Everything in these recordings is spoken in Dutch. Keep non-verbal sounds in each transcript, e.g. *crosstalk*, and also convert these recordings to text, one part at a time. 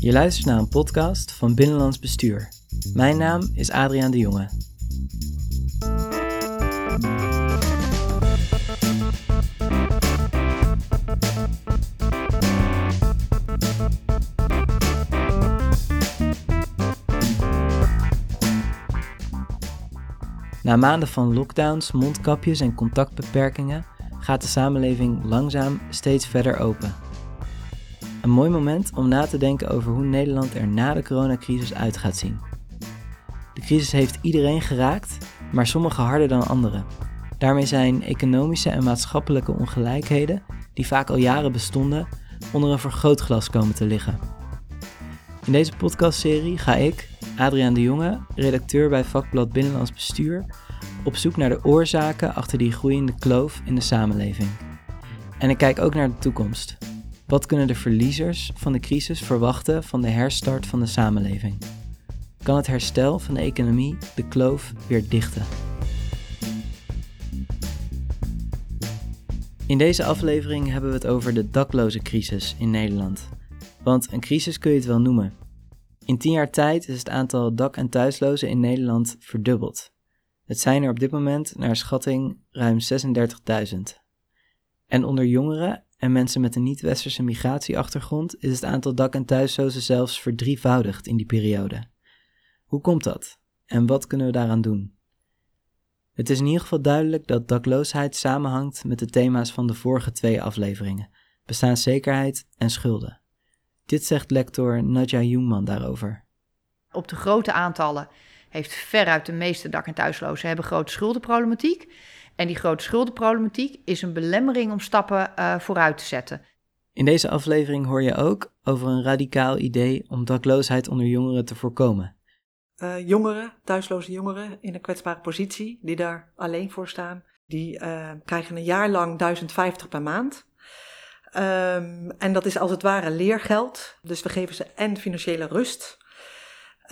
Je luistert naar een podcast van Binnenlands Bestuur. Mijn naam is Adriaan de Jonge. Na maanden van lockdowns, mondkapjes en contactbeperkingen gaat de samenleving langzaam steeds verder open. Een mooi moment om na te denken over hoe Nederland er na de coronacrisis uit gaat zien. De crisis heeft iedereen geraakt, maar sommigen harder dan anderen. Daarmee zijn economische en maatschappelijke ongelijkheden, die vaak al jaren bestonden, onder een vergrootglas komen te liggen. In deze podcastserie ga ik, Adriaan de Jonge, redacteur bij vakblad Binnenlands Bestuur, op zoek naar de oorzaken achter die groeiende kloof in de samenleving. En ik kijk ook naar de toekomst. Wat kunnen de verliezers van de crisis verwachten van de herstart van de samenleving? Kan het herstel van de economie de kloof weer dichten? In deze aflevering hebben we het over de dakloze crisis in Nederland. Want een crisis kun je het wel noemen. In tien jaar tijd is het aantal dak- en thuislozen in Nederland verdubbeld. Het zijn er op dit moment naar schatting ruim 36.000. En onder jongeren en mensen met een niet-westerse migratieachtergrond is het aantal dak- en thuislozen zelfs verdrievoudigd in die periode. Hoe komt dat? En wat kunnen we daaraan doen? Het is in ieder geval duidelijk dat dakloosheid samenhangt met de thema's van de vorige twee afleveringen: bestaanszekerheid en schulden. Dit zegt lector Nadja Jungman daarover. Op de grote aantallen heeft veruit de meeste dak- en thuislozen hebben grote schuldenproblematiek. En die grote schuldenproblematiek is een belemmering om stappen uh, vooruit te zetten. In deze aflevering hoor je ook over een radicaal idee om dakloosheid onder jongeren te voorkomen. Uh, jongeren, thuisloze jongeren in een kwetsbare positie, die daar alleen voor staan, die uh, krijgen een jaar lang 1050 per maand. Um, en dat is als het ware leergeld. Dus we geven ze en financiële rust.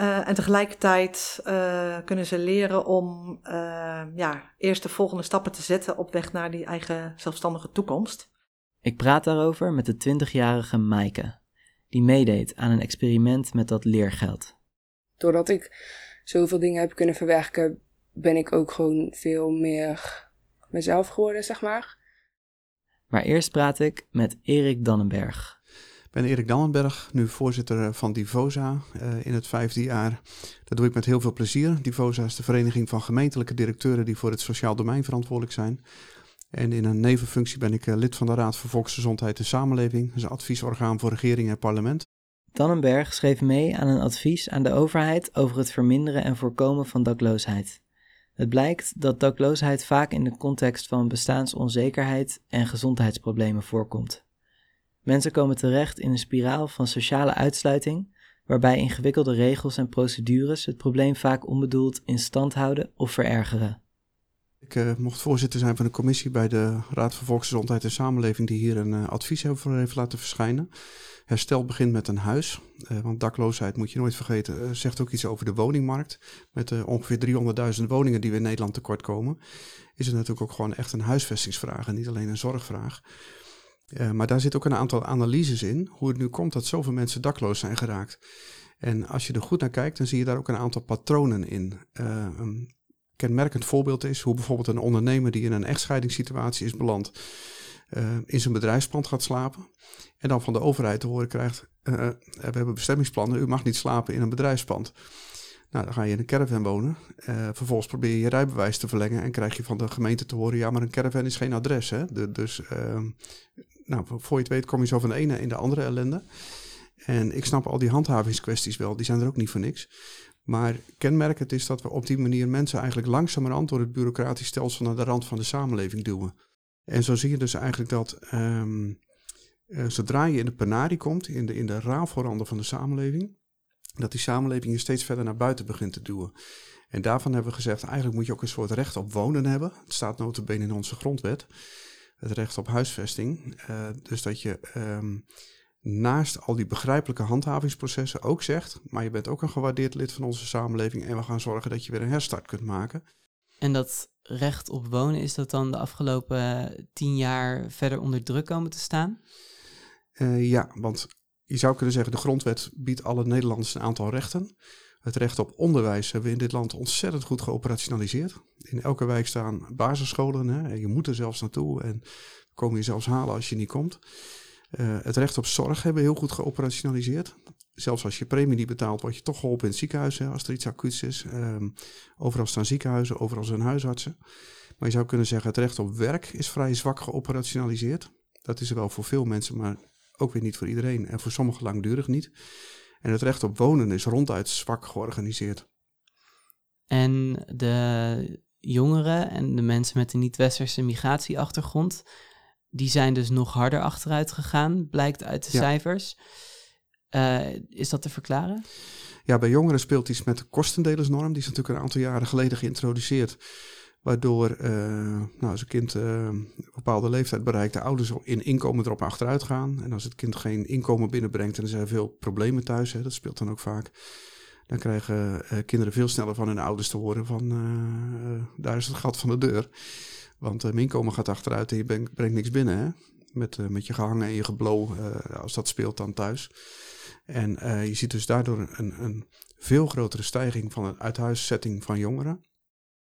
Uh, en tegelijkertijd uh, kunnen ze leren om uh, ja, eerst de volgende stappen te zetten op weg naar die eigen zelfstandige toekomst. Ik praat daarover met de 20-jarige Maaike, die meedeed aan een experiment met dat leergeld. Doordat ik zoveel dingen heb kunnen verwerken, ben ik ook gewoon veel meer mezelf geworden, zeg maar. Maar eerst praat ik met Erik Dannenberg. Ben Erik Dannenberg, nu voorzitter van Divosa uh, in het vijfde jaar. Dat doe ik met heel veel plezier. Divosa is de vereniging van gemeentelijke directeuren die voor het sociaal domein verantwoordelijk zijn. En in een nevenfunctie ben ik uh, lid van de Raad voor Volksgezondheid en Samenleving. Is een adviesorgaan voor regering en parlement. Dannenberg schreef mee aan een advies aan de overheid over het verminderen en voorkomen van dakloosheid. Het blijkt dat dakloosheid vaak in de context van bestaansonzekerheid en gezondheidsproblemen voorkomt. Mensen komen terecht in een spiraal van sociale uitsluiting, waarbij ingewikkelde regels en procedures het probleem vaak onbedoeld in stand houden of verergeren. Ik uh, mocht voorzitter zijn van een commissie bij de Raad voor Volksgezondheid en Samenleving, die hier een uh, advies over heeft laten verschijnen. Herstel begint met een huis, uh, want dakloosheid moet je nooit vergeten, zegt ook iets over de woningmarkt. Met ongeveer 300.000 woningen die we in Nederland tekort komen, is het natuurlijk ook gewoon echt een huisvestingsvraag en niet alleen een zorgvraag. Uh, maar daar zit ook een aantal analyses in, hoe het nu komt dat zoveel mensen dakloos zijn geraakt. En als je er goed naar kijkt, dan zie je daar ook een aantal patronen in. Uh, een kenmerkend voorbeeld is hoe bijvoorbeeld een ondernemer die in een echtscheidingssituatie is beland, uh, in zijn bedrijfspand gaat slapen. En dan van de overheid te horen krijgt, we hebben bestemmingsplannen, u mag niet slapen in een bedrijfspand. Nou, dan ga je in een caravan wonen. Vervolgens probeer je je rijbewijs te verlengen en krijg je van de gemeente te horen: ja, maar een caravan is geen adres. Hè? De, dus, uh, nou, voor je het weet kom je zo van de ene in de andere ellende. En ik snap al die handhavingskwesties wel, die zijn er ook niet voor niks. Maar kenmerkend is dat we op die manier mensen eigenlijk langzamerhand door het bureaucratisch stelsel naar de rand van de samenleving duwen. En zo zie je dus eigenlijk dat um, uh, zodra je in de penarie komt, in de, in de rafelranden van de samenleving, dat die samenleving je steeds verder naar buiten begint te duwen. En daarvan hebben we gezegd, eigenlijk moet je ook een soort recht op wonen hebben. Het staat notabene in onze grondwet. Het recht op huisvesting. Uh, dus dat je um, naast al die begrijpelijke handhavingsprocessen ook zegt, maar je bent ook een gewaardeerd lid van onze samenleving en we gaan zorgen dat je weer een herstart kunt maken. En dat recht op wonen, is dat dan de afgelopen tien jaar verder onder druk komen te staan? Uh, ja, want je zou kunnen zeggen, de grondwet biedt alle Nederlanders een aantal rechten. Het recht op onderwijs hebben we in dit land ontzettend goed geoperationaliseerd. In elke wijk staan basisscholen. Hè, je moet er zelfs naartoe en komen je zelfs halen als je niet komt. Uh, het recht op zorg hebben we heel goed geoperationaliseerd. Zelfs als je premie niet betaalt, word je toch geholpen in het ziekenhuis als er iets acuuts is. Um, overal staan ziekenhuizen, overal zijn huisartsen. Maar je zou kunnen zeggen, het recht op werk is vrij zwak geoperationaliseerd. Dat is er wel voor veel mensen, maar ook weer niet voor iedereen. En voor sommigen langdurig niet. En het recht op wonen is ronduit zwak georganiseerd. En de jongeren en de mensen met een niet-westerse migratieachtergrond, die zijn dus nog harder achteruit gegaan, blijkt uit de cijfers. Uh, is dat te verklaren? Ja, bij jongeren speelt iets met de kostendelersnorm. Die is natuurlijk een aantal jaren geleden geïntroduceerd. Waardoor uh, nou, als een kind uh, een bepaalde leeftijd bereikt, de ouders in inkomen erop achteruit gaan. En als het kind geen inkomen binnenbrengt en er zijn veel problemen thuis, hè, dat speelt dan ook vaak. Dan krijgen uh, kinderen veel sneller van hun ouders te horen van daar is het gat van de deur. Want mijn inkomen gaat achteruit en je brengt, brengt niks binnen. Hè? Met, met je gehangen en je geblo, als dat speelt dan thuis. En je ziet dus daardoor een, een veel grotere stijging van een uithuiszetting van jongeren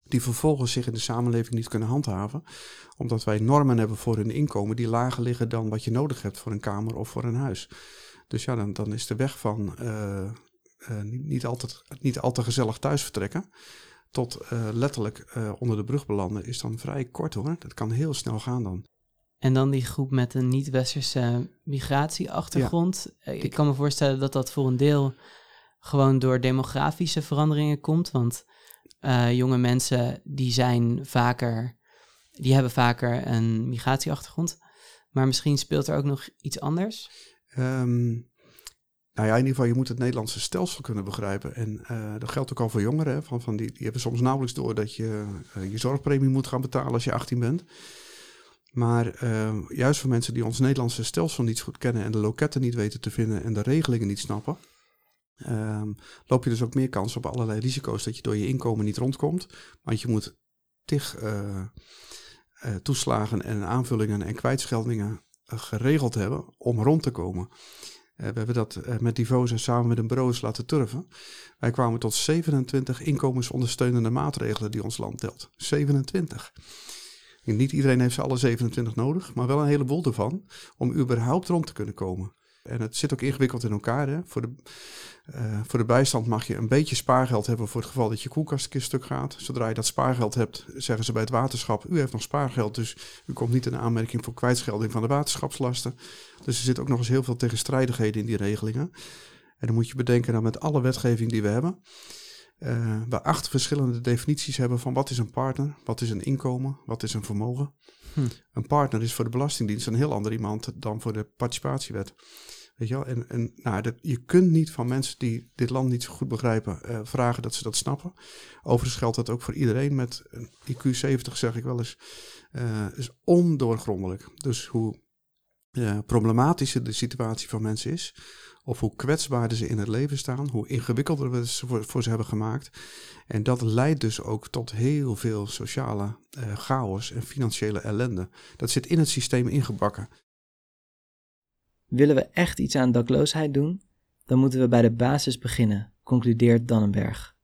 die vervolgens zich in de samenleving niet kunnen handhaven, omdat wij normen hebben voor hun inkomen die lager liggen dan wat je nodig hebt voor een kamer of voor een huis. Dus ja, dan, dan is de weg van uh, uh, niet, niet, altijd, niet al te gezellig thuis vertrekken tot uh, letterlijk onder de brug belanden, is dan vrij kort hoor. Dat kan heel snel gaan dan. En dan die groep met een niet-westerse migratieachtergrond. Ja, ik kan me voorstellen dat dat voor een deel gewoon door demografische veranderingen komt, want uh, jonge mensen die zijn vaker, die hebben vaker een migratieachtergrond. Maar misschien speelt er ook nog iets anders? Um, nou ja, in ieder geval, je moet het Nederlandse stelsel kunnen begrijpen. En uh, dat geldt ook al voor jongeren. Van, van die, die hebben soms nauwelijks door dat je uh, je zorgpremie moet gaan betalen als je 18 bent. Maar uh, juist voor mensen die ons Nederlandse stelsel niet goed kennen en de loketten niet weten te vinden en de regelingen niet snappen, Um, loop je dus ook meer kans op allerlei risico's dat je door je inkomen niet rondkomt. Want je moet tig uh, uh, toeslagen en aanvullingen en kwijtscheldingen uh, geregeld hebben om rond te komen. we hebben dat met Divosa samen met een bureau laten turven. Wij kwamen tot 27 inkomensondersteunende maatregelen die ons land telt. 27. En niet iedereen heeft ze alle 27 nodig, maar wel een heleboel ervan om überhaupt rond te kunnen komen. En het zit ook ingewikkeld in elkaar. Hè? Voor, de, uh, voor de bijstand mag je een beetje spaargeld hebben voor het geval dat je koelkast een keer stuk gaat. Zodra je dat spaargeld hebt, zeggen ze bij het waterschap, u heeft nog spaargeld, dus u komt niet in aanmerking voor kwijtschelding van de waterschapslasten. Dus er zit ook nog eens heel veel tegenstrijdigheden in die regelingen. En dan moet je bedenken dat met alle wetgeving die we hebben, uh, we acht verschillende definities hebben van wat is een partner, wat is een inkomen, wat is een vermogen. Hm. Een partner is voor de Belastingdienst een heel ander iemand dan voor de participatiewet. Je? En, nou, dat, je kunt niet van mensen die dit land niet zo goed begrijpen uh, vragen dat ze dat snappen. Overigens geldt dat ook voor iedereen met een IQ 70, zeg ik wel eens. Uh, is ondoorgrondelijk. Dus hoe uh, problematischer de situatie van mensen is, of hoe kwetsbaarder ze in het leven staan, hoe ingewikkelder we voor, voor ze hebben gemaakt. En dat leidt dus ook tot heel veel sociale chaos en financiële ellende. Dat zit in het systeem ingebakken. Willen we echt iets aan dakloosheid doen, dan moeten we bij de basis beginnen, concludeert Dannenberg.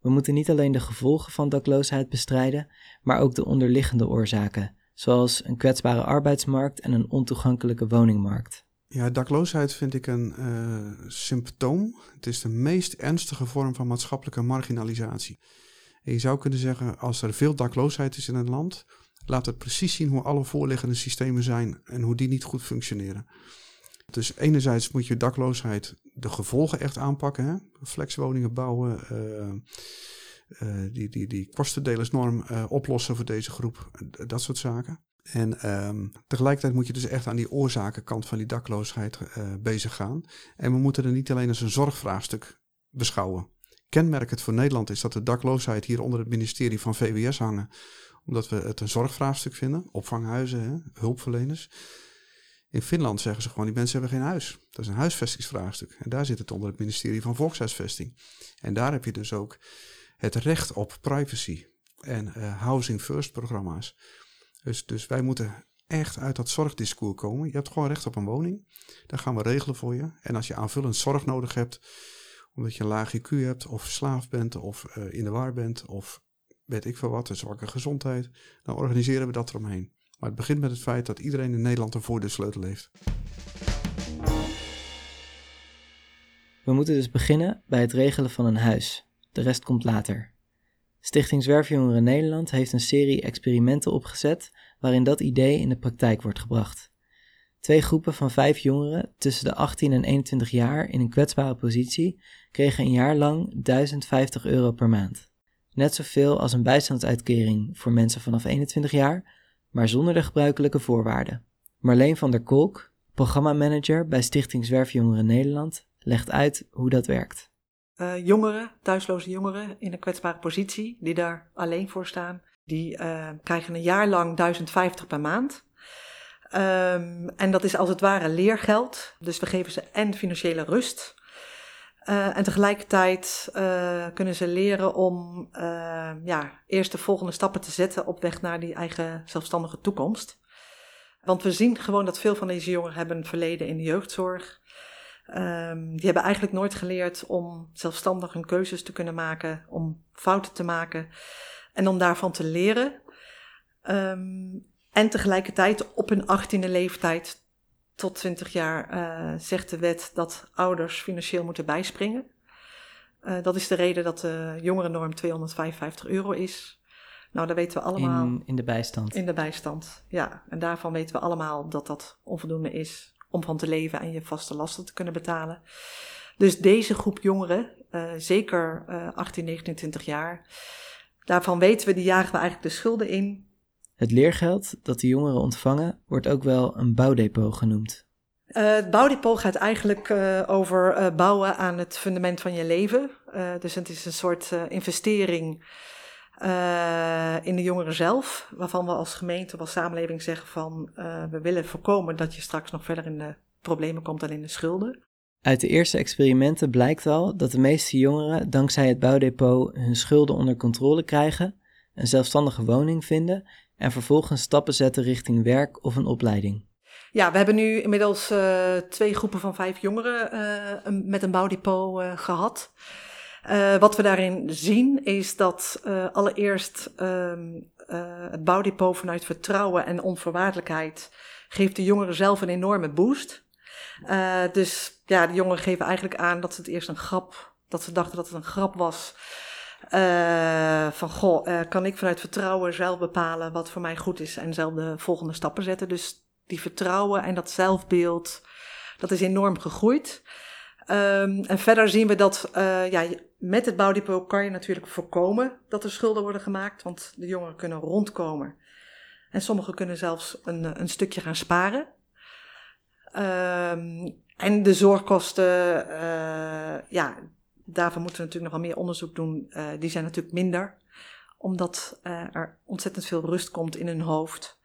We moeten niet alleen de gevolgen van dakloosheid bestrijden, maar ook de onderliggende oorzaken, zoals een kwetsbare arbeidsmarkt en een ontoegankelijke woningmarkt. Ja, dakloosheid vind ik een uh, symptoom. Het is de meest ernstige vorm van maatschappelijke marginalisatie. Je zou kunnen zeggen, als er veel dakloosheid is in een land, laat het precies zien hoe alle voorliggende systemen zijn en hoe die niet goed functioneren. Dus enerzijds moet je dakloosheid de gevolgen echt aanpakken. Hè? Flexwoningen bouwen, uh, uh, die, die, die kostendelersnorm uh, oplossen voor deze groep, dat soort zaken. En um, tegelijkertijd moet je dus echt aan die oorzakenkant van die dakloosheid bezig gaan. En we moeten er niet alleen als een zorgvraagstuk beschouwen. Kenmerkend voor Nederland is dat de dakloosheid hier onder het ministerie van VWS hangen. Omdat we het een zorgvraagstuk vinden. Opvanghuizen, hè, hulpverleners. In Finland zeggen ze gewoon, die mensen hebben geen huis. Dat is een huisvestingsvraagstuk. En daar zit het onder het ministerie van Volkshuisvesting. En daar heb je dus ook het recht op privacy en uh, housing first programma's. Dus, dus wij moeten echt uit dat zorgdiscours komen. Je hebt gewoon recht op een woning. Dat gaan we regelen voor je. En als je aanvullend zorg nodig hebt, omdat je een laag IQ hebt, of verslaafd bent, of eh, in de war bent, of weet ik veel wat, een zwakke gezondheid, dan organiseren we dat eromheen. Maar het begint met het feit dat iedereen in Nederland een voordeelsleutel heeft. We moeten dus beginnen bij het regelen van een huis. De rest komt later. Stichting Zwerfjongeren Nederland heeft een serie experimenten opgezet waarin dat idee in de praktijk wordt gebracht. Twee groepen van vijf jongeren tussen de 18 en 21 jaar in een kwetsbare positie kregen een jaar lang 1050 euro per maand. Net zoveel als een bijstandsuitkering voor mensen vanaf 21 jaar, maar zonder de gebruikelijke voorwaarden. Marleen van der Kolk, programmamanager bij Stichting Zwerfjongeren Nederland, legt uit hoe dat werkt. Uh, jongeren, thuisloze jongeren in een kwetsbare positie, die daar alleen voor staan, die uh, krijgen een jaar lang 1050 per maand. Um, en dat is als het ware leergeld. Dus we geven ze en financiële rust. Uh, en tegelijkertijd kunnen ze leren om ja, eerst de volgende stappen te zetten op weg naar die eigen zelfstandige toekomst. Want we zien gewoon dat veel van deze jongeren hebben een verleden in de jeugdzorg. Um, die hebben eigenlijk nooit geleerd om zelfstandig hun keuzes te kunnen maken, om fouten te maken en om daarvan te leren. Um, en tegelijkertijd op hun achttiende leeftijd tot 20 jaar uh, zegt de wet dat ouders financieel moeten bijspringen. Uh, dat is de reden dat de jongerennorm 255 euro is. Nou, dat weten we allemaal. In, in de bijstand. In de bijstand, ja. En daarvan weten we allemaal dat dat onvoldoende is om van te leven en je vaste lasten te kunnen betalen. Dus deze groep jongeren, uh, zeker uh, 18, 19, 20 jaar, daarvan weten we, die jagen we eigenlijk de schulden in. Het leergeld dat de jongeren ontvangen wordt ook wel een bouwdepot genoemd. Uh, het bouwdepot gaat eigenlijk uh, over uh, bouwen aan het fundament van je leven. dus het is een soort investering in de jongeren zelf, waarvan we als gemeente of als samenleving zeggen van we willen voorkomen dat je straks nog verder in de problemen komt dan in de schulden. Uit de eerste experimenten blijkt al dat de meeste jongeren dankzij het bouwdepot hun schulden onder controle krijgen, een zelfstandige woning vinden en vervolgens stappen zetten richting werk of een opleiding. Ja, we hebben nu inmiddels uh, twee groepen van vijf jongeren uh, met een bouwdepot uh, gehad. wat we daarin zien is dat allereerst um, het bouwdepot vanuit vertrouwen en onvoorwaardelijkheid geeft de jongeren zelf een enorme boost. dus ja, de jongeren geven eigenlijk aan dat ze het eerst een grap, dat ze dachten dat het een grap was. Uh, van goh, uh, kan ik vanuit vertrouwen zelf bepalen wat voor mij goed is en zelf de volgende stappen zetten. Dus die vertrouwen en dat zelfbeeld, dat is enorm gegroeid. Um, en verder zien we dat uh, ja, met het bouwdepot kan je natuurlijk voorkomen dat er schulden worden gemaakt, want de jongeren kunnen rondkomen. En sommigen kunnen zelfs een, een stukje gaan sparen. Um, en de zorgkosten, ja, daarvoor moeten we natuurlijk nog wel meer onderzoek doen. Uh, die zijn natuurlijk minder, omdat uh, er ontzettend veel rust komt in hun hoofd.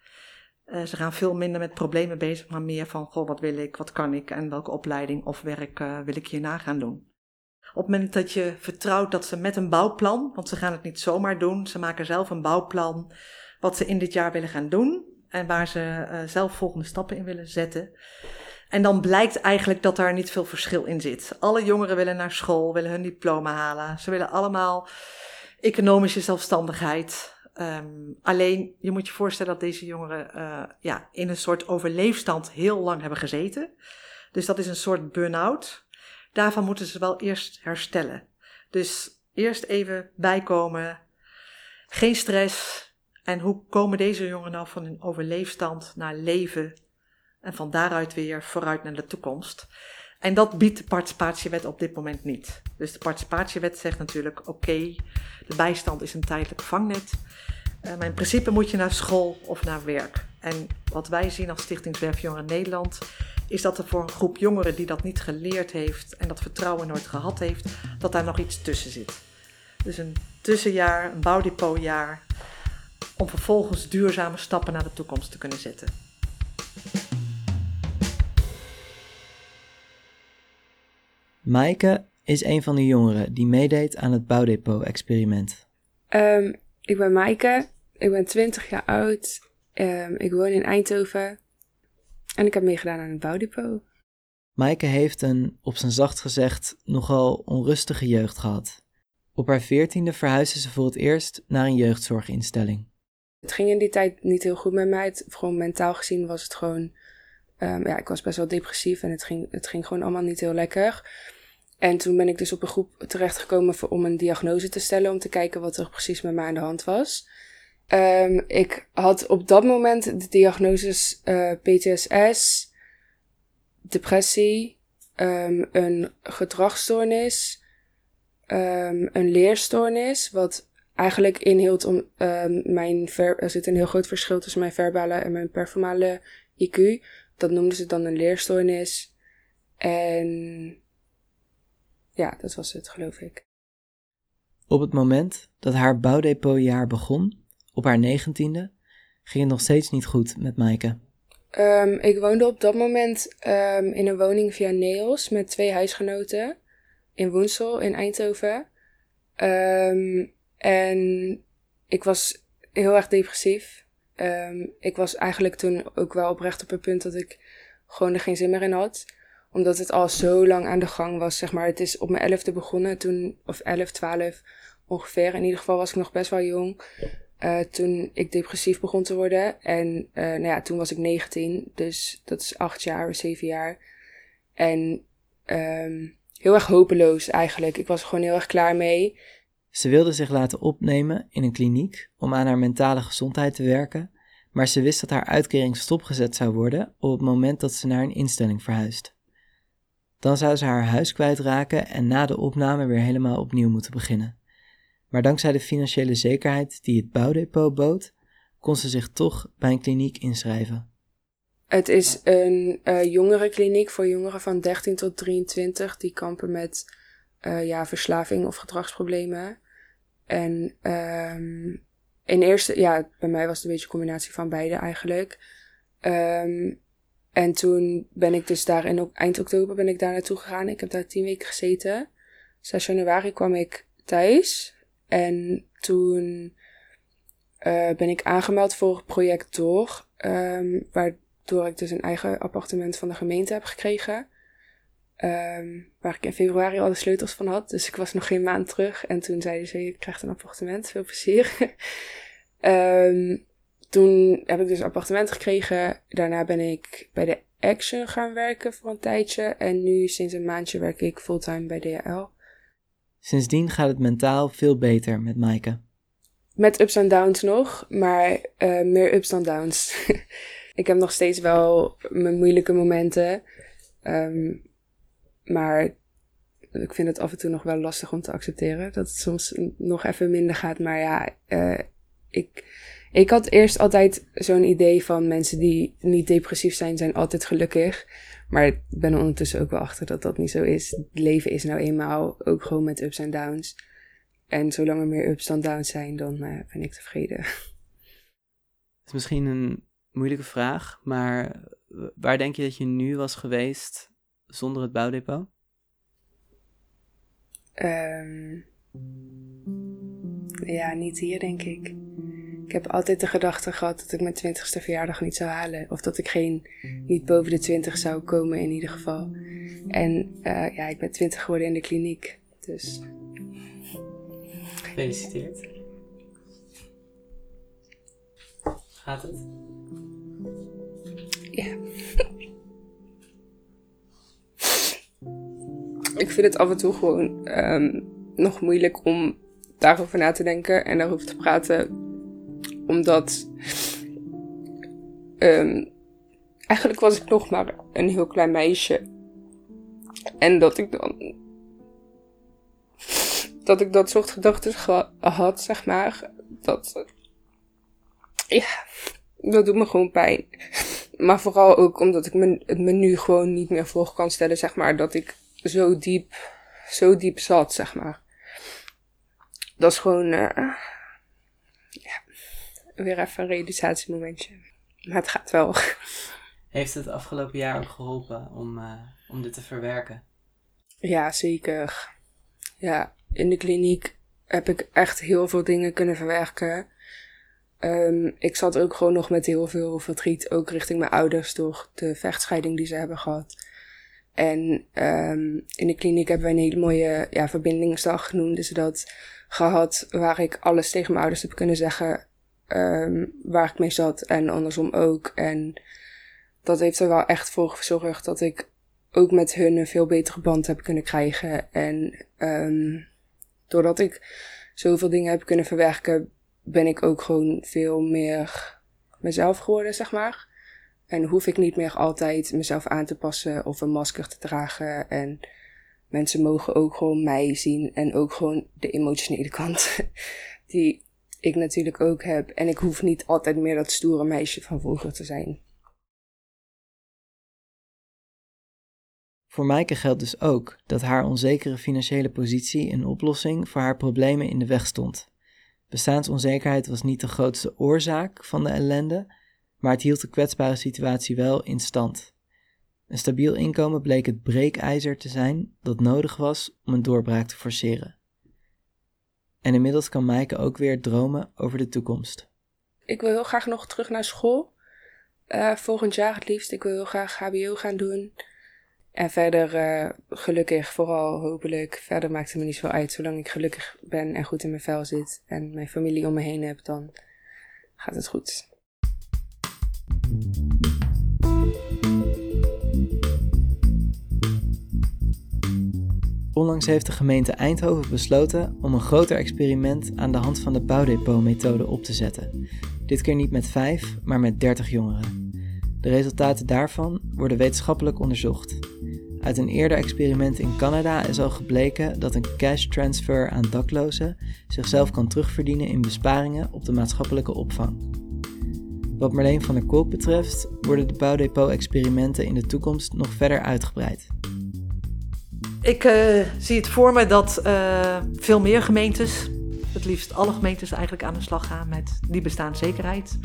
Uh, ze gaan veel minder met problemen bezig, maar meer van: goh, wat wil ik, wat kan ik en welke opleiding of werk wil ik hierna gaan doen. Op het moment dat je vertrouwt dat ze met een bouwplan, want ze gaan het niet zomaar doen, ze maken zelf een bouwplan wat ze in dit jaar willen gaan doen en waar ze zelf volgende stappen in willen zetten. En dan blijkt eigenlijk dat daar niet veel verschil in zit. Alle jongeren willen naar school, willen hun diploma halen. Ze willen allemaal economische zelfstandigheid. Um, alleen, je moet je voorstellen dat deze jongeren uh, ja, in een soort overleefstand heel lang hebben gezeten. Dus dat is een soort burn-out. Daarvan moeten ze wel eerst herstellen. Dus eerst even bijkomen, geen stress. En hoe komen deze jongeren nou van een overleefstand naar leven en van daaruit weer vooruit naar de toekomst. En dat biedt de participatiewet op dit moment niet. Dus de participatiewet zegt natuurlijk: oké, de bijstand is een tijdelijk vangnet. Uh, maar in principe moet je naar school of naar werk. En wat wij zien als Stichting Zwerfjongeren Nederland, is dat er voor een groep jongeren die dat niet geleerd heeft en dat vertrouwen nooit gehad heeft, dat daar nog iets tussen zit. Dus een tussenjaar, een bouwdepotjaar, om vervolgens duurzame stappen naar de toekomst te kunnen zetten. Maaike is een van de jongeren die meedeed aan het bouwdepot-experiment. Um, ik ben Maaike, ik ben 20 jaar oud Ehm, ik woon in Eindhoven. En ik heb meegedaan aan het bouwdepot. Maaike heeft een, op zijn zacht gezegd, nogal onrustige jeugd gehad. Op haar veertiende verhuisde ze voor het eerst naar een jeugdzorginstelling. Het ging in die tijd niet heel goed met mij. Het, gewoon mentaal gezien was het gewoon... ehm, ja, ik was best wel depressief en het ging, het ging gewoon allemaal niet heel lekker. En toen ben ik dus op een groep terechtgekomen om een diagnose te stellen... om te kijken wat er precies met mij aan de hand was. Ehm, ik had op dat moment de diagnoses eh, PTSS, depressie, ehm, een gedragsstoornis, ehm, een leerstoornis, wat eigenlijk inhield om mijn er zit een heel groot verschil tussen mijn verbale en mijn performale IQ. Dat noemden ze dan een leerstoornis. En ja, dat was het, geloof ik. Op het moment dat haar bouwdepotjaar begon, op haar negentiende, ging het nog steeds niet goed met Maaike. Ehm, ik woonde op dat moment ehm, in een woning via Neos met twee huisgenoten in Woensel in Eindhoven. Ehm, en ik was heel erg depressief. Ik was eigenlijk toen ook wel oprecht op het punt dat ik gewoon er geen zin meer in had. Omdat het al zo lang aan de gang was, zeg maar. Het is op mijn elfde begonnen toen, of elf, twaalf ongeveer. In ieder geval was ik nog best wel jong. eh, toen ik depressief begon te worden. En eh, nou ja, toen was ik 19, dus dat is acht jaar, zeven jaar. En ehm, heel erg hopeloos eigenlijk. Ik was er gewoon heel erg klaar mee. Ze wilde zich laten opnemen in een kliniek om aan haar mentale gezondheid te werken, maar ze wist dat haar uitkering stopgezet zou worden op het moment dat ze naar een instelling verhuist. Dan zou ze haar huis kwijtraken en na de opname weer helemaal opnieuw moeten beginnen. Maar dankzij de financiële zekerheid die het bouwdepot bood, kon ze zich toch bij een kliniek inschrijven. Het is een eh jongerenkliniek voor jongeren van 13 tot 23 die kampen met eh, ja, verslaving of gedragsproblemen. En ehm, in eerste, ja, bij mij was het een beetje een combinatie van beide eigenlijk. Ehm, en toen ben ik dus daar in eind oktober ben ik daar naartoe gegaan. Ik heb daar tien weken gezeten. 6 januari kwam ik thuis. En toen eh, ben ik aangemeld voor het project Door. ehm, waardoor ik dus een eigen appartement van de gemeente heb gekregen. Ehm, waar ik in februari al de sleutels van had. Dus ik was nog geen maand terug. En toen zeiden ze, je krijgt een appartement. Veel plezier. *laughs* Ehm, toen heb ik dus een appartement gekregen. Daarna ben ik bij de Action gaan werken voor een tijdje. En nu sinds een maandje werk ik fulltime bij DHL. Sindsdien gaat het mentaal veel beter met Maaike. Met ups en downs nog, maar eh, meer ups dan downs. *laughs* ik heb nog steeds wel mijn moeilijke momenten. Ehm, maar ik vind het af en toe nog wel lastig om te accepteren. Dat het soms nog even minder gaat. Maar ja, eh, ik, ik had eerst altijd zo'n idee van mensen die niet depressief zijn, zijn altijd gelukkig. Maar ik ben er ondertussen ook wel achter dat dat niet zo is. Het leven is nou eenmaal ook gewoon met ups en downs. En zolang er meer ups dan downs zijn, dan eh, ben ik tevreden. *laughs* Het is misschien een moeilijke vraag, maar waar denk je dat je nu was geweest zonder het bouwdepot? Ehm, ja, niet hier, denk ik. Ik heb altijd de gedachte gehad dat ik mijn twintigste verjaardag niet zou halen. Of dat ik geen, niet boven de twintig zou komen in ieder geval. En eh, ja, ik ben twintig geworden in de kliniek. Dus Gefeliciteerd. Gaat het? ja. *laughs* ik vind het af en toe gewoon ehm, nog moeilijk om daarover na te denken en daarover te praten. Omdat. ehm, eigenlijk was ik nog maar een heel klein meisje. En dat ik dan. Dat ik dat soort gedachten had, zeg maar. Dat. Ja, dat doet me gewoon pijn. Maar vooral ook omdat ik het me nu gewoon niet meer voor kan stellen, zeg maar. Dat ik zo diep, zo diep zat, zeg maar. Dat is gewoon, ja, weer even een realisatiemomentje. Maar het gaat wel. *laughs* Heeft het afgelopen jaar ook geholpen om, eh, om dit te verwerken? Ja, zeker. Ja, in de kliniek heb ik echt heel veel dingen kunnen verwerken. Ehm, ik zat ook gewoon nog met heel veel verdriet, ook richting mijn ouders door de vechtscheiding die ze hebben gehad. En um, in de kliniek hebben wij een hele mooie ja, verbindingsdag genoemd. Dus dat gehad waar ik alles tegen mijn ouders heb kunnen zeggen um, waar ik mee zat en andersom ook. En dat heeft er wel echt voor gezorgd dat ik ook met hun een veel betere band heb kunnen krijgen. En um, doordat ik zoveel dingen heb kunnen verwerken, ben ik ook gewoon veel meer mezelf geworden, zeg maar. En hoef ik niet meer altijd mezelf aan te passen of een masker te dragen. En mensen mogen ook gewoon mij zien en ook gewoon de emotionele kant *laughs* die ik natuurlijk ook heb. En ik hoef niet altijd meer dat stoere meisje van vroeger te zijn. Voor Maaike geldt dus ook dat haar onzekere financiële positie een oplossing voor haar problemen in de weg stond. Bestaansonzekerheid was niet de grootste oorzaak van de ellende, maar het hield de kwetsbare situatie wel in stand. Een stabiel inkomen bleek het breekijzer te zijn dat nodig was om een doorbraak te forceren. En inmiddels kan Maaike ook weer dromen over de toekomst. Ik wil heel graag nog terug naar school. Uh, volgend jaar het liefst. Ik wil heel graag HBO gaan doen. En verder uh, gelukkig, vooral hopelijk. Verder maakt het me niet zo uit. Zolang ik gelukkig ben en goed in mijn vel zit en mijn familie om me heen heb, dan gaat het goed. Onlangs heeft de gemeente Eindhoven besloten om een groter experiment aan de hand van de bouwdepot-methode op te zetten. Dit keer niet met vijf, maar met 30 jongeren. De resultaten daarvan worden wetenschappelijk onderzocht. Uit een eerder experiment in Canada is al gebleken dat een cash transfer aan daklozen zichzelf kan terugverdienen in besparingen op de maatschappelijke opvang. Wat Marleen van der Kolk betreft worden de bouwdepot-experimenten in de toekomst nog verder uitgebreid. Ik uh, zie het voor me dat uh, veel meer gemeentes, het liefst alle gemeentes eigenlijk aan de slag gaan met die bestaanszekerheid.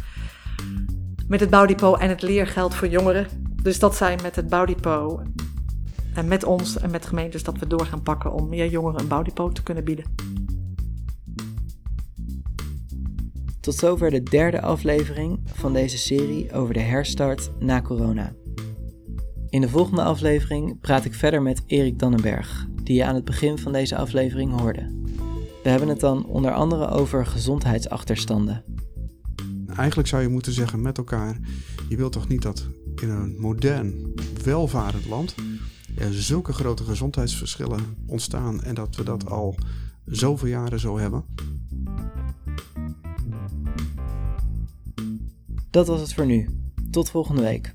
Met het bouwdepot en het leergeld voor jongeren. Dus dat zijn met het bouwdepot en met ons en met gemeentes dat we door gaan pakken om meer jongeren een bouwdepot te kunnen bieden. Tot zover de derde aflevering van deze serie over de herstart na corona. In de volgende aflevering praat ik verder met Erik Dannenberg, die je aan het begin van deze aflevering hoorde. We hebben het dan onder andere over gezondheidsachterstanden. Eigenlijk zou je moeten zeggen met elkaar: je wilt toch niet dat in een modern, welvarend land er zulke grote gezondheidsverschillen ontstaan en dat we dat al zoveel jaren zo hebben? Dat was het voor nu. Tot volgende week.